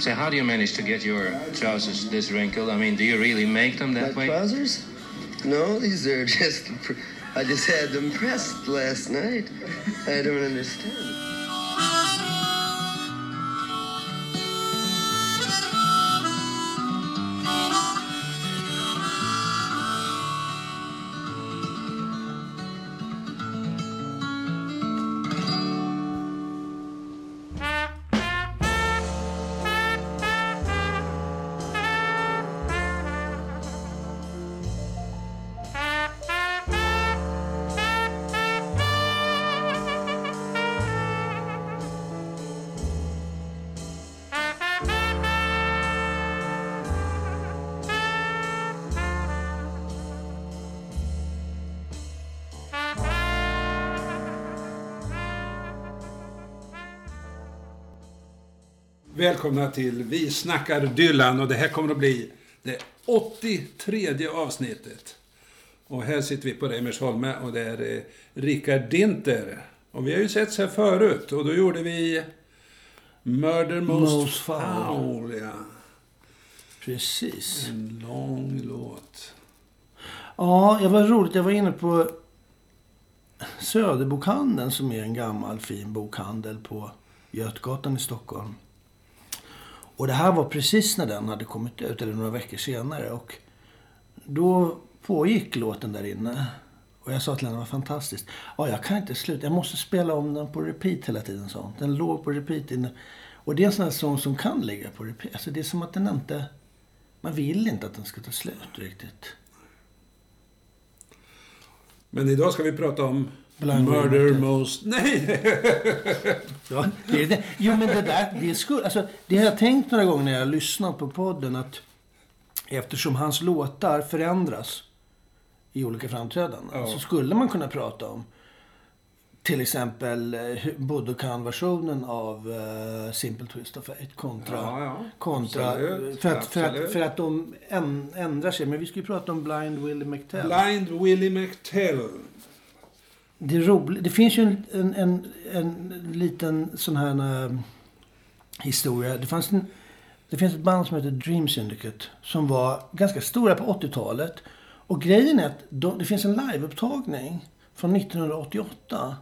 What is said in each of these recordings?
So how do you manage to get your trousers this wrinkled? I mean, do you really make them that My way? trousers? No, these are just. pr- I just had them pressed last night. I don't understand. Välkomna till Vi snackar Dylan och det här kommer att bli det 83 avsnittet. Och här sitter vi på Reimersholme och det är eh, Rickard Dinter. Och vi har ju setts här förut och då gjorde vi Murder Most, Most Foul. Foul. Ja. Precis. En lång låt. Ja, det var roligt. Jag var inne på Söderbokhandeln som är en gammal fin bokhandel på Götgatan i Stockholm. Och det här var precis när den hade kommit ut, eller några veckor senare. Och då pågick låten där inne. Och jag sa till henne, vad fantastiskt. Ja, jag kan inte sluta. Jag måste spela om den på repeat hela tiden, sa hon. Den låg på repeat inne. Och det är en sån här sång som kan ligga på repeat. Alltså det är som att den inte... Man vill inte att den ska ta slut riktigt. Men idag ska vi prata om Blind Murder Most... Nej! Ja, det är det. Jo, men det där, det skulle, alltså, det har jag tänkt några gånger när jag har lyssnat på podden att eftersom hans låtar förändras i olika framträdanden Ja. så skulle man kunna prata om till exempel eh, Budokan-versionen av uh, Simple Twist of Fate kontra, Ja, ja. kontra Absolut, för, att, för, att, för att de ändrar sig. Men vi ska ju prata om Blind Willie McTell. Blind Willie McTell. Det, är roligt. det finns ju en, en, en, en liten sån här eh, historia. Det, fanns en, det finns ett band som heter Dream Syndicate som var ganska stora på 80-talet. Och grejen är att de, det finns en liveupptagning från 1988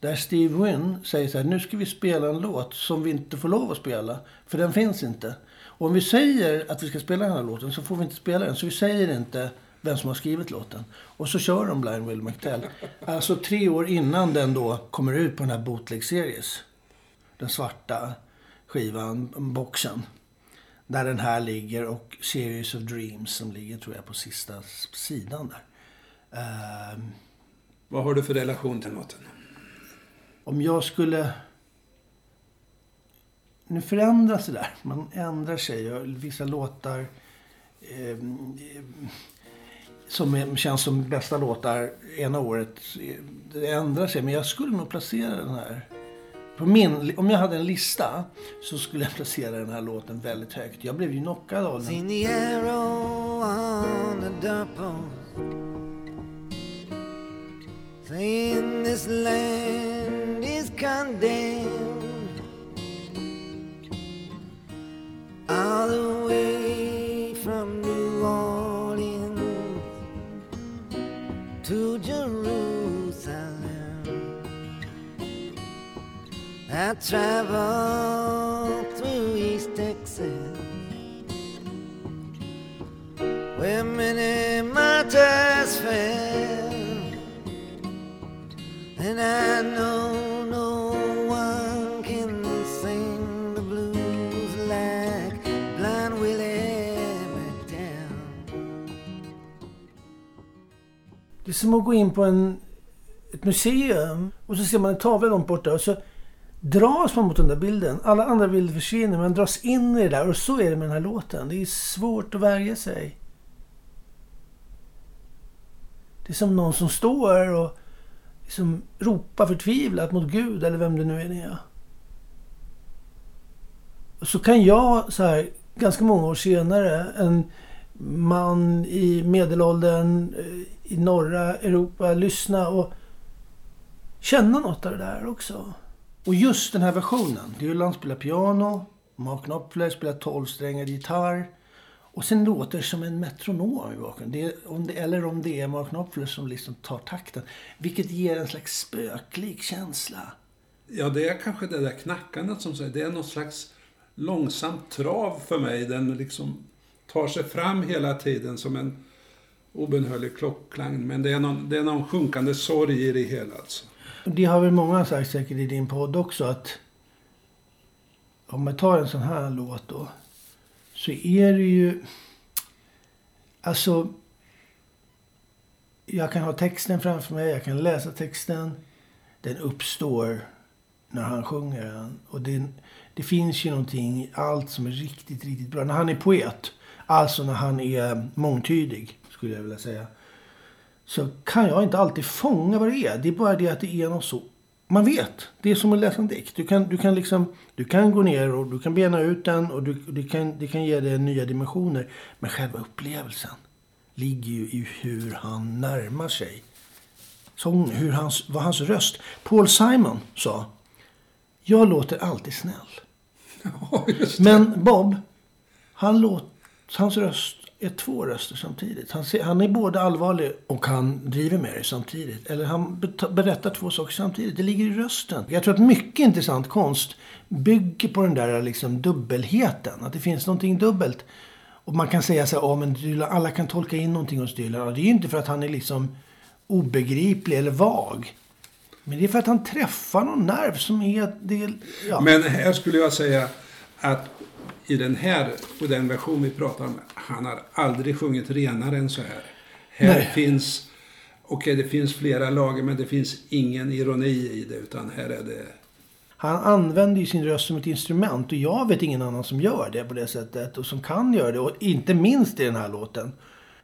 där Steve Wynn säger så här, nu ska vi spela en låt som vi inte får lov att spela, för den finns inte. Och om vi säger att vi ska spela den här låten så får vi inte spela den. Så vi säger inte vem som har skrivit låten. Och så kör de Blind Will McTell. Alltså tre år innan den då kommer ut på den här Bootleg Series. Den svarta skivan, boxen. Där den här ligger och Series of Dreams som ligger tror jag på sista sidan där. Ehm, Vad har du för relation till låten? om jag skulle... Nu förändras det där. Man ändrar sig. och Vissa låtar eh, som känns som bästa låtar ena året, det ändrar sig. Men jag skulle nog placera den här... På min, om jag hade en lista så skulle jag placera den här låten väldigt högt. Jag blev ju knockad av den. Seen I traveled through East Texas where many martyrs fell. And I know no one can sing the blues like Blind Willie McDowell. Det är som att gå in på en, ett museum och så ser man en tavla långt borta och så dras man mot den där bilden. Alla andra bilder försvinner, man dras in i det där och så är det med den här låten. Det är svårt att värja sig. Det är som någon som står och liksom ropar förtvivlat mot Gud eller vem det nu är det är. Och så kan jag så här ganska många år senare, en man i medelåldern eh, i norra Europa lyssna och känna något av det där också. Och just den här versionen. Det är ju spelar piano Mark Knopfler spelar tolvsträngad gitarr. Och sen låter det som en metronom i bakgrunden. Om det, eller om det är Mark Knopfler som liksom tar takten. Vilket ger en slags spöklik känsla. Ja, det är kanske det där knackandet som säger. Det är någon slags långsamt trav för mig. Den liksom tar sig fram hela tiden som en obönhörlig klockklang. Men det är någon, det är någon sjunkande sorg i det hela alltså. Det har väl många sagt säkert i din podd också att om man tar en sån här låt då så är det ju alltså jag kan ha texten framför mig, jag kan läsa texten. Den uppstår när han sjunger den. Och det, det finns ju någonting i allt som är riktigt, riktigt bra. När han är poet, alltså när han är mångtydig, skulle jag vilja säga. Så kan jag inte alltid fånga vad det är. Det är bara det att det är något så... Man vet. Det är som att läsa en dikt. Du kan, du kan, liksom, du kan gå ner och du kan bena ut den och du, du kan, det kan ge dig nya dimensioner. Men själva upplevelsen ligger ju i hur han närmar sig sång, hur hans, vad hans röst... Paul Simon sa jag låter alltid snäll. Ja. Men Bob, han låt, hans röst är två röster samtidigt. Han, ser, han är både allvarlig och han driver med det samtidigt. Eller han berättar två saker samtidigt. Det ligger i rösten. Jag tror att mycket intressant konst bygger på den där liksom dubbelheten. Att det finns någonting dubbelt. Och man kan säga så här, oh, men Dylan, alla kan tolka in någonting hos Dylan. Och det är ju inte för att han är liksom obegriplig eller vag. Men det är för att han träffar någon nerv som är... Det, ja. Men här skulle jag säga att i den här, och den version vi pratar om, han har aldrig sjungit renare än så här. Här Nej. finns, okej det finns flera lager men det finns ingen ironi i det utan här är det Han använder ju sin röst som ett instrument och jag vet ingen annan som gör det på det sättet och som kan göra det. Och inte minst i den här låten.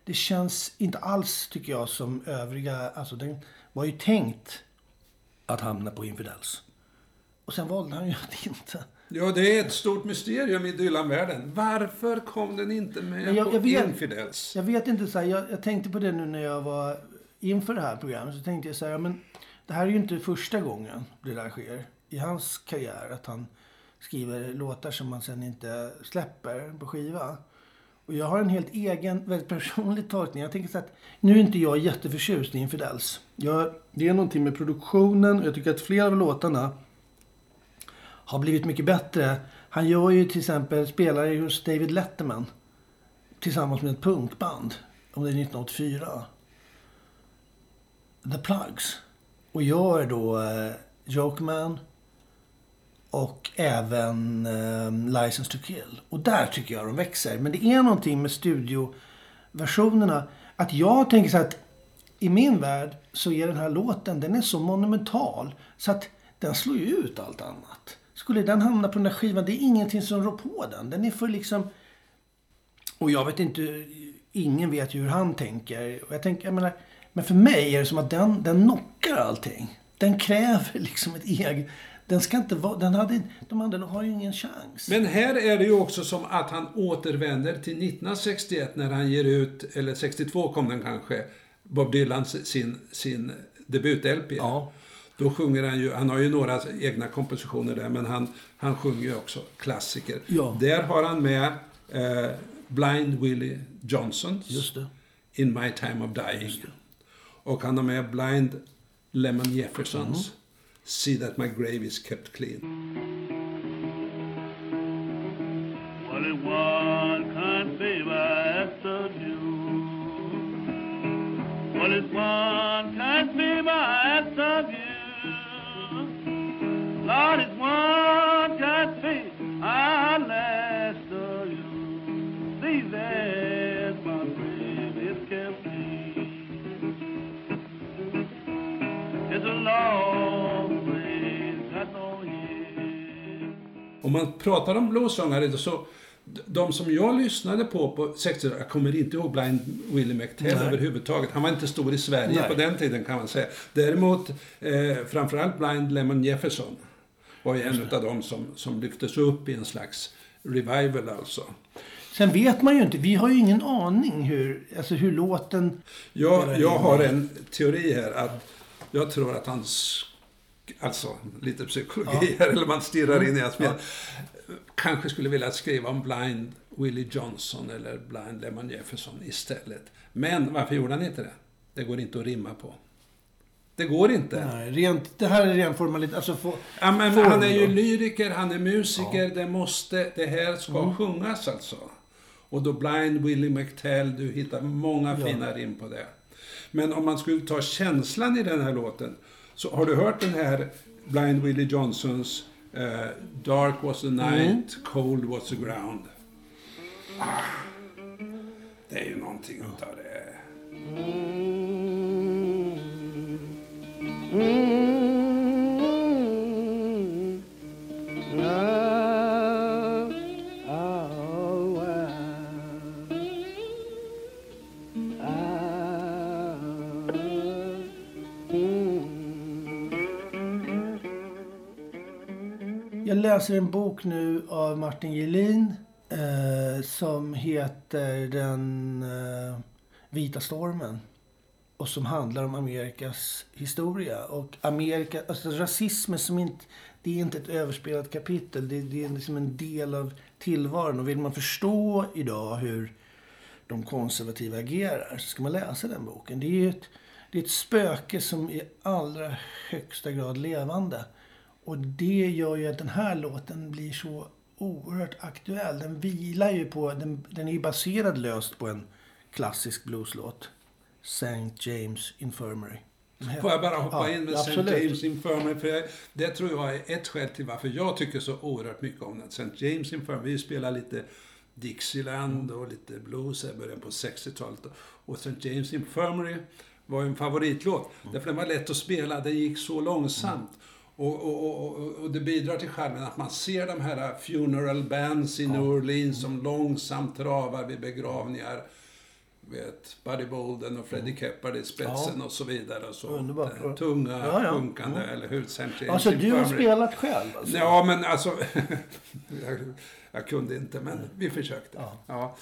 Det känns inte alls, tycker jag, som övriga... Alltså den var ju tänkt att hamna på Infidels. Och sen valde han ju att inte. Ja, det är ett stort mysterium i Dylan-världen. Varför kom den inte med Men jag- på jag vet- Infidels? Jag vet inte, så här, jag, jag tänkte på det nu när jag var inför det här programmet. Så tänkte jag så här, men det här är ju inte första gången det där sker i hans karriär. Att han skriver låtar som man sen inte släpper på skiva. Och jag har en helt egen, väldigt personlig tolkning. Jag tänker så att nu är inte jag jätteförtjust i Infidels. Jag, det är någonting med produktionen och jag tycker att flera av låtarna har blivit mycket bättre. Han gör ju till exempel, spelar ju hos David Letterman tillsammans med ett punkband. Om det är 1984. The Plugs. Och gör då eh, Jokeman och även eh, License to Kill. Och där tycker jag de växer. Men det är någonting med studioversionerna. Att jag tänker så att i min värld så är den här låten, den är så monumental. Så att den slår ju ut allt annat. Skulle den hamna på den där skivan, det är ingenting som rår på den. Den är för liksom... Och jag vet inte, ingen vet ju hur han tänker. Och jag tänker, jag menar, men för mig är det som att den, den knockar allting. Den kräver liksom ett eget... Den ska inte vara... Den hade, de andra har ju ingen chans. Men här är det ju också som att han återvänder till 1961 när han ger ut, eller 62 kom den kanske, Bob Dylan sin, sin debut-LP. Ja. Då sjunger han ju, han har ju några egna kompositioner där, men han, han sjunger ju också klassiker. Ja. Där har han med eh, Blind Willie Johnson, Just det. In My Time of Dying. Och han har med Blind Lemon Jeffersons, See That My Grave Is Kept Clean. If one kind favor asked of you. If one kind favor asked of you. Om man pratar om bluessångare så de som jag lyssnade på på 60-talet, jag kommer inte ihåg Blind Willie McTell Nej. överhuvudtaget. Han var inte stor i Sverige Nej. på den tiden kan man säga. Däremot eh, framförallt Blind Lemon Jefferson var ju en av dem som, som lyftes upp i en slags revival alltså. Sen vet man ju inte. Vi har ju ingen aning hur, alltså hur låten... Jag, jag har en teori här att jag tror att han, alltså lite psykologi här, eller man stirrar in i hans ben. kanske skulle vilja skriva om Blind Willie Johnson eller Blind Lemon Jefferson istället. Men varför gjorde han inte det? Det går inte att rimma på. Det går inte. Nej, rent, det här är ren formalitet. Alltså, få, Ja, men han är ju lyriker, han är musiker, det måste, det här ska Mm. sjungas alltså. Och då Blind Willie McTell, du hittar många Ja. fina rim på det. Men om man skulle ta känslan i den här låten, så har du hört den här Blind Willie Johnsons eh, Dark was the Mm. night, cold was the ground. Ah, det är ju någonting utav det. Jag läser en bok nu av Martin Gelin eh, som heter Den eh, vita stormen. Och som handlar om Amerikas historia. Och Amerika, alltså rasismen som inte, det är inte ett överspelat kapitel. Det, det är liksom en del av tillvaron. Och vill man förstå idag hur de konservativa agerar så ska man läsa den boken. Det är ju ett, det är ett spöke som i allra högsta grad levande. Och det gör ju att den här låten blir så oerhört aktuell. Den vilar ju på, den, den är ju baserad löst på en klassisk blueslåt. St. James Infirmary. Får jag bara hoppa Ja, in med St. James Infirmary? För jag, det tror jag är ett skäl till varför jag tycker så oerhört mycket om den. St. James Infirmary, vi spelar lite Dixieland och lite blues i början på 60-talet. Och St. James Infirmary var en favoritlåt. Därför den var lätt att spela, den gick så långsamt. Och, och, och, och, och det bidrar till charmen att man ser de här funeral bands i New Orleans som långsamt travar vid begravningar. Vet, Buddy Bolden och Freddie Keppard i spetsen Ja. och så vidare. Och så. Underbart. Tunga, Ja, ja. sjunkande, eller. James Alltså du har spelat själv alltså? Ja, men alltså... jag, jag kunde inte, men vi försökte. Ja. Ja.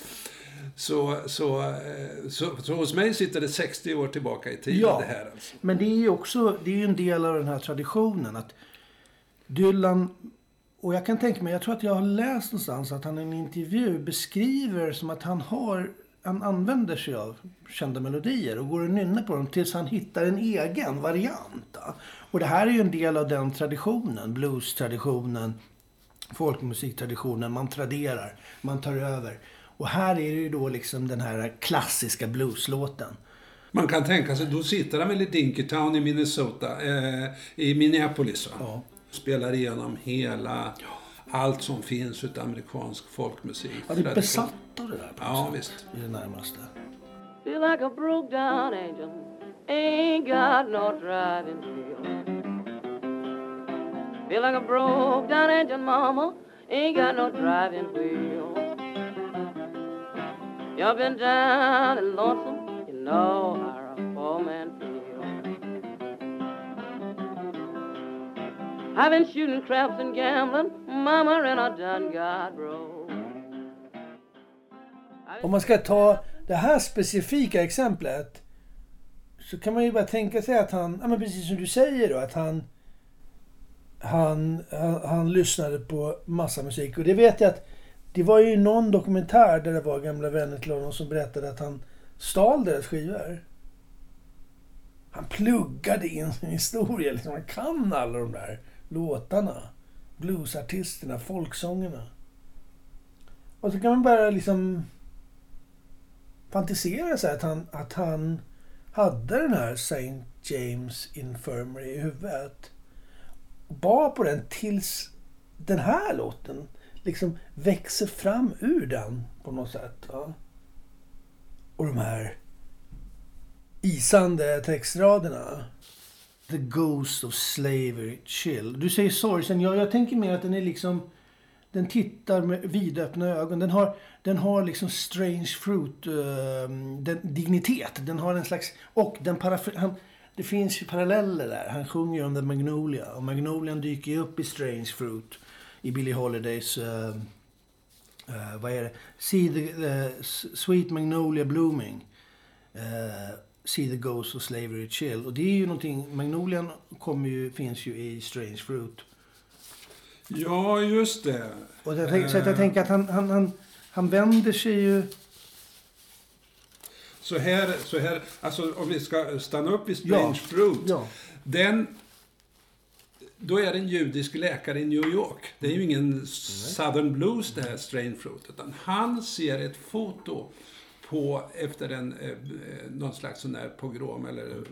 Så, så, eh, så, så hos mig sitter det 60 år tillbaka i tiden Ja. det här. Alltså. Men det är ju också det är en del av den här traditionen att Dylan och jag kan tänka mig, jag tror att jag har läst någonstans att han i en intervju beskriver som att han har han använder sig av kända melodier och går och nynnar på dem tills han hittar en egen variant. Och det här är ju en del av den traditionen, blues-traditionen, folkmusiktraditionen. Man traderar, man tar över. Och här är det ju då liksom den här klassiska blueslåten. Man kan tänka sig, då sitter han väl i Dinkytown i Minnesota, eh, i Minneapolis va? Ja. Spelar igenom hela, allt som finns utav amerikansk folkmusik. Ja, det är Tradition. besatt av det där på Ja, sätt, visst. I det närmaste. Feel like a broke down angel. Ain't got no driving wheel. Feel like a broke down engine, mama. Ain't got no driving wheel. You've been down and lonesome. You know how a poor man I've been shooting craps and gambling, mama, and I done got broke. Om man ska ta det här specifika exemplet så kan man ju bara tänka sig att han, ja men precis som du säger då, att han han, han, han lyssnade på massa musik. Och det vet jag att det var ju någon dokumentär där det var gamla vänner till honom som berättade att han stal deras skivor. Han pluggade in sin historia. Liksom. Han kan alla de där låtarna. Bluesartisterna, folksångerna. Och så kan man bara liksom fantisera sig att han, att han hade den här St. James Infirmary i huvudet. Och bar på den tills den här låten liksom växer fram ur den på något sätt. Ja. Och de här isande textraderna. The Ghost of Slavery Chill. Du säger sorgsen. Ja, jag tänker mer att den är liksom... Den tittar med vidöppna ögon. Den har, den har liksom strange fruit uh, den, dignitet. Den har en slags... Och den han, det finns ju paralleller där. Han sjunger ju om The Magnolia. Och Magnolian dyker ju upp i Strange Fruit. I Billie Holidays... Uh, uh, vad är det? See the, eh, the Sweet Magnolia Blooming. Uh, See the Ghost of Slavery Chill. Och det är ju någonting... Magnolian kommer ju, finns ju i Strange Fruit. Ja, just det. Och jag tänk, så att jag tänker att han, han, han, han vänder sig ju... Så här, så här, alltså om vi ska stanna upp vid Strange Ja. Fruit. Ja. Den, då är det en judisk läkare i New York. Det är ju ingen Southern Blues det här Strange Fruit. Utan han ser ett foto på, efter en, eh, eh, någon slags sån där pogrom eller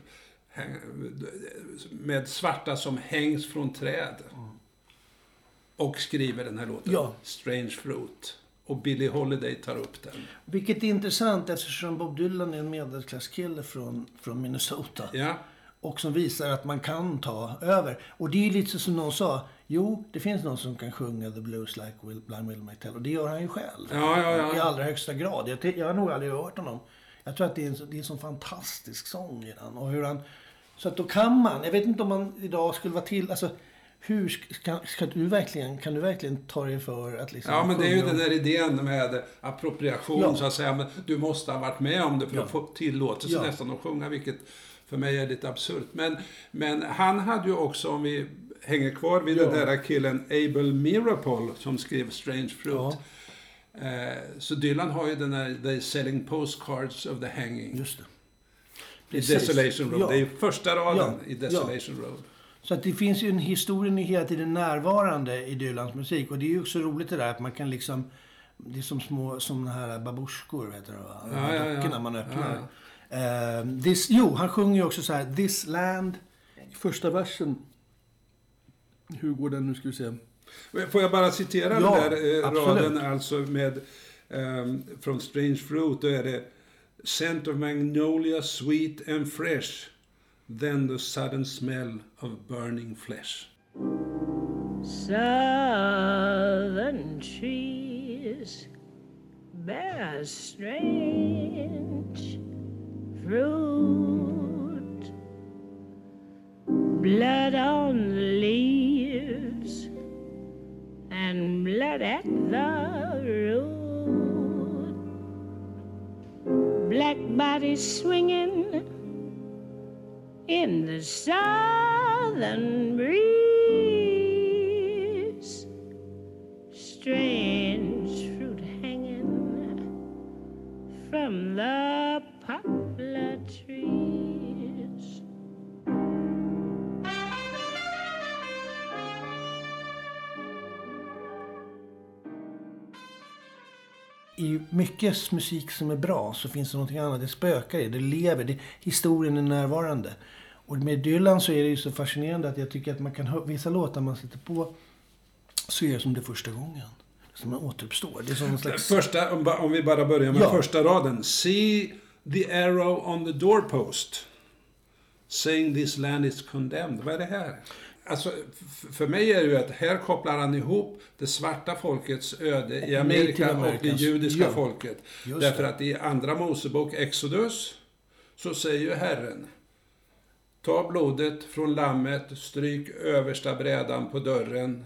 med svarta som hängs från träd. Och skriver den här låten, Ja. Strange Fruit. Och Billie Holiday tar upp den. Vilket är intressant eftersom Bob Dylan är en medelklasskille från, från Minnesota. Ja, Och som visar att man kan ta över. Och det är ju lite som någon sa. Jo, det finns någon som kan sjunga The Blues Like Will, Blind Will Might Tell. Och det gör han ju själv. Ja, ja, ja. I allra högsta grad. Jag, jag har nog aldrig hört honom. Jag tror att det är en, det är en sån fantastisk sång i den. Och hur han, så att då kan man. Jag vet inte om man idag skulle vara till... Alltså, hur ska, ska du verkligen, kan du verkligen ta dig för att liksom Ja, men det är ju den där idén med appropriation, Ja. så att säga. Men du måste ha varit med om det för Ja. att få tillåtelse Ja. nästan att sjunga, vilket för mig är lite absurt. Men, men han hade ju också, om vi hänger kvar vid den där killen Abel Mirapol som skrev Strange Fruit. Eh, så Dylan har ju den här The Selling Postcards of the Hanging Just det. i. Desolation Road. Ja. Det är ju första raden Ja. i Desolation Road. Så att det finns ju en historien är hela tiden närvarande i Dylans musik. Och det är ju också roligt det där att man kan liksom... Det är som små, som den här babusjkor, vet du va? De Ja, ja, ja. dockorna man öppnar. Ja, Eh, this, jo, han sjunger ju också så här, This land, i första versen. Hur går den nu ska vi se. Får jag bara citera Ja, den där eh, raden alltså med ehm, från Strange Fruit. Då är det Scent of magnolia sweet and fresh. Then the sudden smell of burning flesh. Southern trees bear strange fruit, blood on the leaves blood at the root. Black bodies swinging in the southern breeze. Strange fruit hanging from the I mycket musik som är bra så finns det någonting annat. Det spökar i, det lever, det, historien är närvarande. Och med Dylan så är det ju så fascinerande att jag tycker att man kan höra vissa låtar man sätter på så är det som det första gången. Som man återuppstår. Det är som en slags... Första, om vi bara börjar med Ja. första raden. See the arrow on the doorpost. Saying this land is condemned. Vad är det här? Alltså, för mig är det ju att här kopplar han ihop det svarta folkets öde i Amerika och det judiska Ja, folket. just Därför det. att i Andra Mosebok, Exodus, så säger ju Herren Ta blodet från lammet, stryk översta brädan på dörren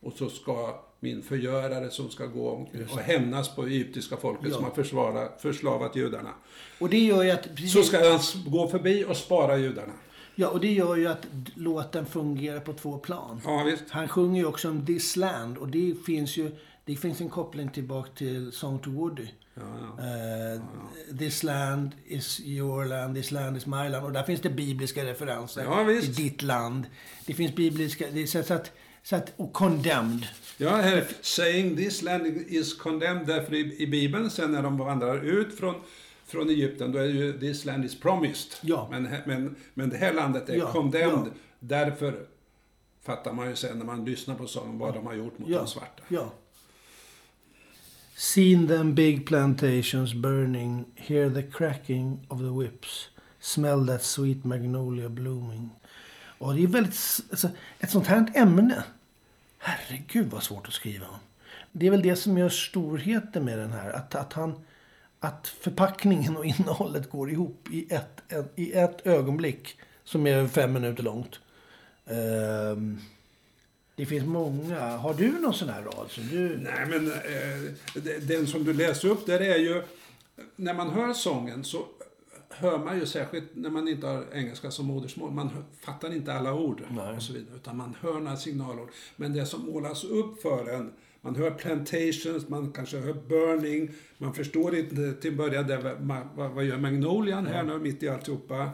och så ska min förgörare som ska gå omkring och hämnas på egyptiska folket Ja. som har försvara, förslavat judarna. Och det gör ju att... Precis, Så ska han gå förbi och spara judarna. Ja, och det gör ju att låten fungerar på två plan. Ja, visst. Han sjunger ju också om This Land och det finns ju det finns en koppling tillbaka till Song to Woody. Eh, This land is your land, this land is my land. Och där finns det bibliska referenser Ja, till ditt land. Det finns bibliska... Det, så, så att, så att, och condemned. Ja, här, saying this land is condemned, därför i, i Bibeln sen när de vandrar ut från, från Egypten, då är det ju this land is promised. Ja. Men, men, men det här landet är Ja, condemned, ja. därför fattar man ju sen när man lyssnar på sången vad de har gjort mot Ja, de svarta. ja. Seen them big plantations burning, hear the cracking of the whips, smell that sweet magnolia blooming. Och det är väldigt, alltså, ett sånt här ämne. Herregud vad svårt att skriva om. Det är väl det som gör storheten med den här. Att, att, han, att förpackningen och innehållet går ihop i ett, ett, i ett ögonblick. Som är fem minuter långt. Ehm, det finns många. Har du någon sån här rad? Som du... Nej, men eh, de- den som du läser upp där är ju... När man hör sången så hör man ju särskilt när man inte har engelska som modersmål. Man hör, fattar inte alla ord Nej. och så vidare. Utan man hör några signalord. Men det som målas upp för en. Man hör plantations, man kanske hör burning. Man förstår inte till början det, vad, vad, gör Magnolian här nu mitt i alltihopa.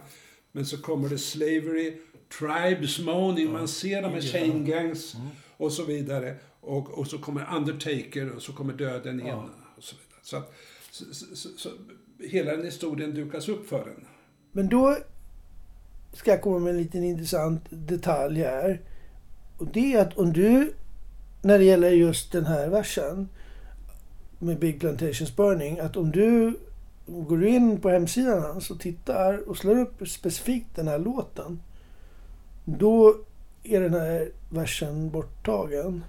Men så kommer det slavery, tribes moaning, man ser de här chain gangs och så vidare. Och, och så kommer Undertaker och så kommer döden in. Och så vidare. Så, att, så, så, så, så hela den historien dukas upp för en. Men då ska jag komma med en liten intressant detalj här. Och det är att om du, när det gäller just den här versen med Big Plantations Burning, att om du går in på hemsidan hans och tittar och slår upp specifikt den här låten, då är den här versen borttagen.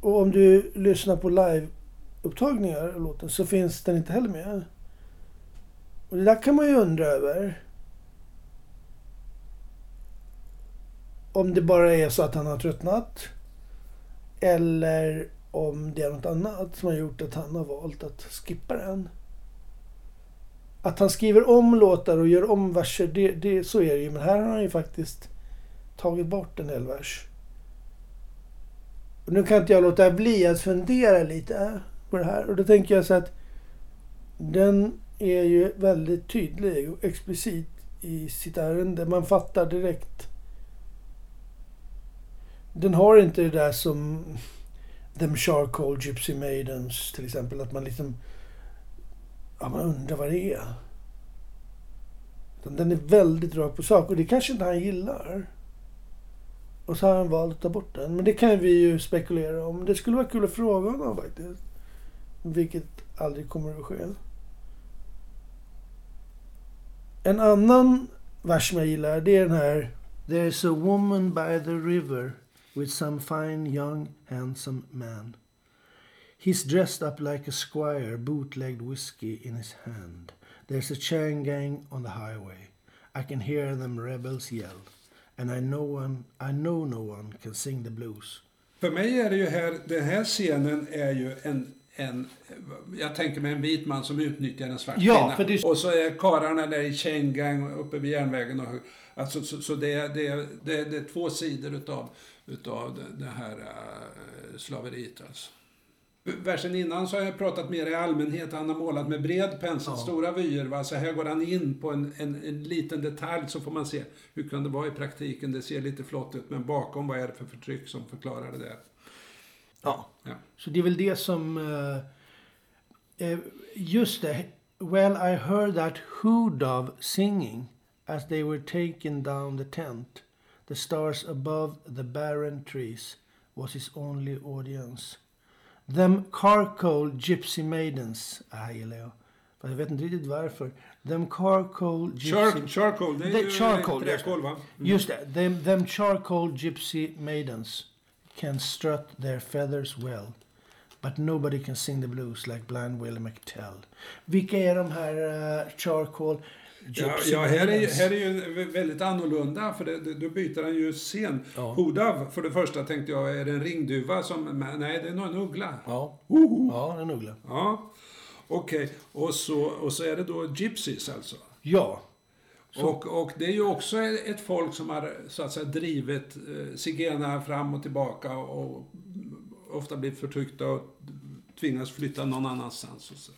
Och om du lyssnar på liveupptagningar av låten så finns den inte heller med. Och det där kan man ju undra över. Om det bara är så att han har tröttnat. Eller om det är något annat som har gjort att han har valt att skippa den. Att han skriver om låtar och gör om verser, det, det, så är det ju. Men här har han ju faktiskt tagit bort en hel vers. Och nu kan inte jag låta bli att fundera lite på det här. Och då tänker jag så att den är ju väldigt tydlig och explicit i sitt ärende. Man fattar direkt. Den har inte det där som Them Charcoal Gypsy Maidens till exempel. Att man liksom... Ja, man undrar vad det är. Utan Den är väldigt rakt på sak och det kanske inte han gillar. Och så har han valt att ta bort den. Men det kan vi ju spekulera om. Det skulle vara kul att fråga honom faktiskt. Vilket aldrig kommer att ske. En annan vers som jag gillar, det är den här. There's a woman by the river with some fine young handsome man. He's dressed up like a squire, bootlegged whiskey in his hand. There's a chain gang on the highway. I can hear them rebels yell. And I know, one, I know no one can sing the blues. För mig är det ju här, den här scenen är ju en, en jag tänker mig en vit man som utnyttjar en svart Ja, kvinna. det- Och så är karlarna där i chain gang uppe vid järnvägen. Och, alltså, så, så det, är, det, är, det, är, det är två sidor utav, utav det, här uh, slaveriet alltså. Versen innan så har jag pratat mer i allmänhet. Han har målat med bred pensel, stora vyer. Va? Så här går han in på en, en, en liten detalj så får man se hur kan det vara i praktiken. Det ser lite flott ut men bakom vad är det för förtryck som förklarar det där. Ja. Ja. Så det är väl det som... eh, eh, just det. Well, I heard that hood of singing as they were taking down the tent. The stars above the barren trees was his only audience. Them charcoal gypsy maidens. Ah, gillar jag. Fast jag vet inte riktigt varför. Them charcoal gypsy... Char charcoal, det är ju charcoal, just träkol det. va? Just det. Them, them charcoal gypsy maidens can strut their feathers well. But nobody can sing the blues like blind Willie McTell. Vilka är de här uh, charcoal Ja, ja här, är, här är ju väldigt annorlunda för det, då byter han ju scen. Ja. Hodav, för det första tänkte jag, är det en ringduva som... Nej, det är nog en uggla. Ja. Ja, en uggla. Ja, okej. Och, så, och så är det då gypsies alltså. Ja. Och, och det är ju också ett folk som har så att säga drivit eh, zigenarna fram och tillbaka och ofta blivit förtryckta och tvingas flytta någon annanstans. Och så.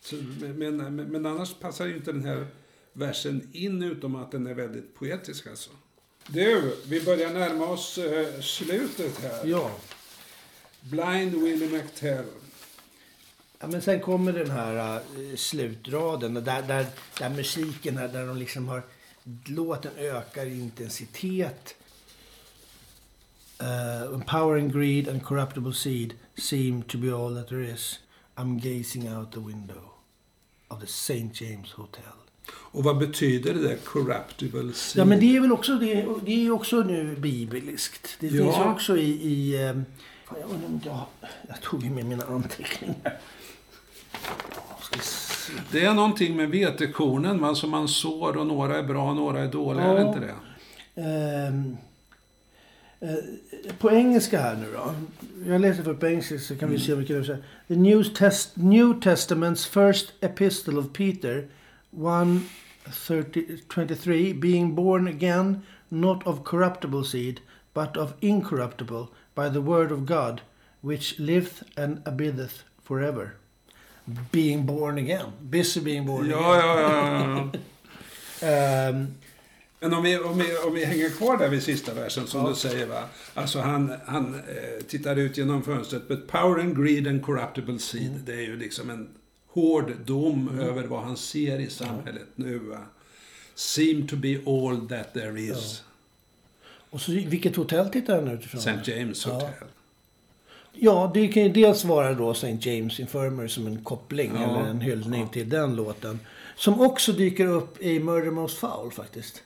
Så, men, men, men annars passar ju inte den här versen in utom att den är väldigt poetisk alltså. Du, vi börjar närma oss eh, slutet här. Ja. Blind Willie McTell. Ja, men sen kommer den här uh, slutraden och där, där, där musiken, här, där de liksom har... Låten ökar i intensitet. Uh, power and greed and corruptible seed seem to be all that there is. I'm gazing out the window of the St. James Hotel. Och vad betyder det där corruptible seed? Ja, men det är väl också, det, det är också nu bibliskt. Det Ja. finns också i... i fan, jag undrar jag, jag tog ju med mina anteckningar. Det är någonting med vetekornen va, som man sår och några är bra och några är dåliga, är det Ja. inte det? Ehm, eh, på engelska här nu då. Jag läser för på engelska så kan vi se vilket det säger. The New, Test, New Testament's first epistle of Peter 123, being born again, not of corruptible seed, but of incorruptible, by the word of God, which liveth and abideth forever. Being born again. Busy being born Ja, again. ja, ja, ja. Ehm, Men om vi, om, vi, om vi hänger kvar där vid sista versen som Ja. du säger va. Alltså han, han eh, tittar ut genom fönstret. But power and greed and corruptible seed. Mm. Det är ju liksom en hård dom över vad han ser i samhället nu va. Seem to be all that there is. och så, vilket hotell tittar han utifrån? St. James Ja. Hotel. Ja, det kan ju dels vara då St. James Infirmary som en koppling Ja. eller en hyllning till den låten. Som också dyker upp i Murder Most Foul faktiskt.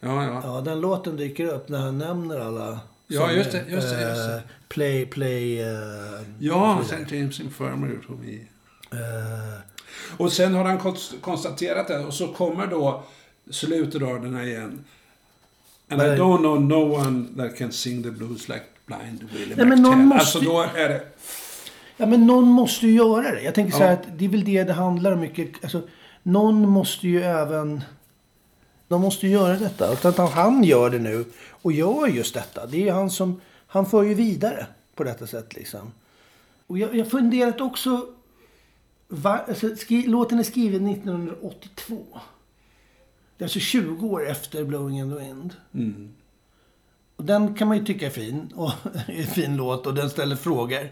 Ja, ja. Ja, den låten dyker upp när han nämner alla. Ja, just det, just det, just det. eh, play, play... eh, Ja. St. James Infirmary tror vi. Eh, Och sen har han konst- konstaterat det och så kommer då slutraderna igen. And I don't know no one that can sing the blues like blind Willie Nej, men någon McTell. måste- Alltså då är det... Ja, men någon måste ju göra det. Jag tänker så här Ja. att det är väl det det handlar om mycket. Alltså, någon måste ju även... De måste ju göra detta. Och att han gör det nu och gör just detta. Det är ju han som... Han för ju vidare på detta sätt liksom. Och jag jag har funderat också... Va, alltså, skri, låten är skriven 1982. Det är alltså 20 år efter Blowing in the Wind. Mm. Den kan man ju tycka är fin. Och är en fin låt och den ställer frågor.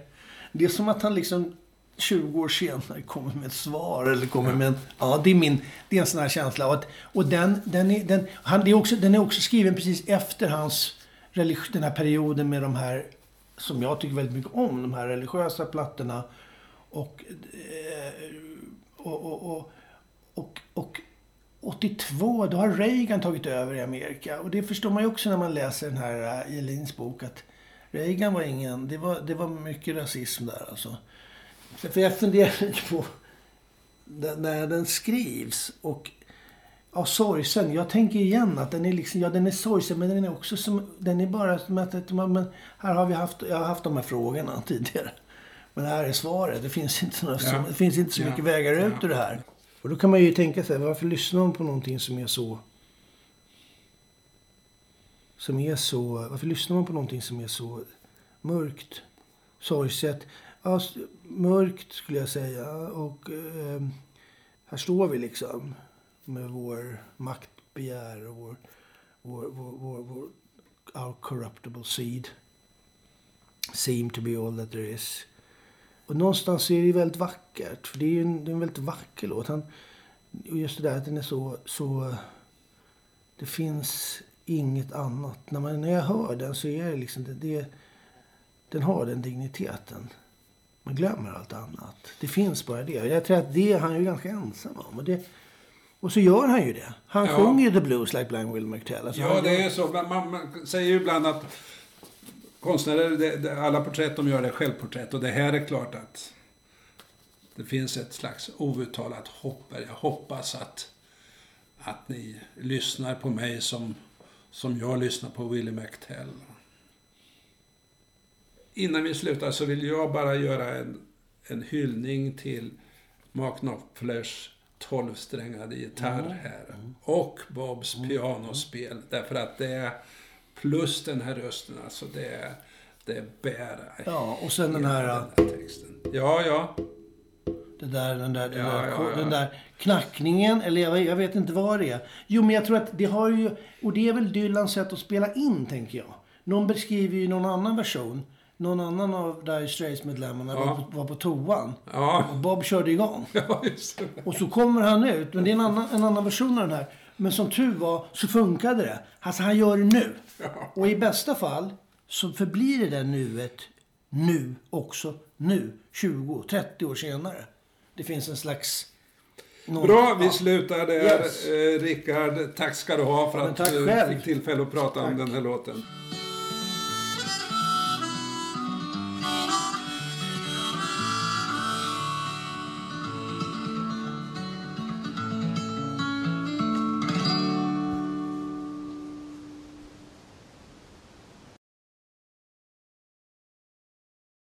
Det är som att han liksom 20 år senare kommer med ett svar. Eller kommer med en... Ja, det är min... Det är en sån här känsla. Och, att, och den, den, är, den, han, det är också, den är också skriven precis efter hans... religi- Den här perioden med de här... Som jag tycker väldigt mycket om. De här religiösa plattorna. Och... eh, Och... och, och, och, och 82, då har Reagan tagit över i Amerika. Och det förstår man ju också när man läser den här uh, Elins bok. Att Reagan var ingen... Det var, det var mycket rasism där alltså. Så För jag funderar lite på den- när den skrivs. Och ja, sorgsen. Jag tänker igen att den är liksom... Ja, den är sorgsen men den är också som... Den är bara som att... men här har vi haft... Jag har haft de här frågorna tidigare. Men här är svaret. Det finns inte, några, Ja. det finns inte så Ja. mycket vägar ut Ja. ur det här. Och då kan man ju tänka sig, varför lyssnar hon på någonting som är så... Som är så... Varför lyssnar man på någonting som är så mörkt? Sorgset? Ja, mörkt skulle jag säga. Och eh, här står vi liksom. Med vår maktbegär och vår... Vår, vår, vår, vår our corruptible seed. Seem to be all that there is. Och någonstans är det ju väldigt vackert. För det är ju en, det är en väldigt vacker låt. Han, och just det där att den är så, så... Det finns inget annat. När, man, när jag hör den så är det liksom... Det, det, den har den digniteten. Man glömmer allt annat. Det finns bara det. Jag tror att det är han ju ganska ensam om. Och, det, och så gör han ju det. Han Ja. sjunger ju The Blues like Blind Will McTell. Alltså Ja, det gör- är så. Man, man, man säger ju ibland att konstnärer, det, det, alla porträtt de gör är självporträtt. Och det här är klart att det finns ett slags outtalat hopp. Jag hoppas att, att ni lyssnar på mig som, som jag lyssnar på Willie McTell. Innan vi slutar så vill jag bara göra en, en hyllning till Mark Knopflers tolvsträngade gitarr här. Och Bobs pianospel. Därför att det är, plus den här rösten, alltså det, det bär Ja, och sen den här... den här texten. Ja, ja. Det där, den, där, den, Ja, där, ja, ja. den där knackningen, eller jag, jag vet inte vad det är. Jo, men jag tror att det har ju... Och det är väl Dylans sätt att spela in, tänker jag. Någon beskriver ju någon annan version. Någon annan av Dire Straits-medlemmarna var, på, var på toan. Och Bob körde igång. ja just det. Och så kommer han ut. Men det är en annan, en annan version av den här. Men som tur var så funkade det. Alltså han gör det nu. Och i bästa fall så förblir det där nuet nu också nu. 20-30 år senare. Det finns en slags... någon- Bra, vi slutar där. Yes. Eh, Rickard, tack ska du ha för att du själv. fick tillfälle att prata om Tack. den här låten.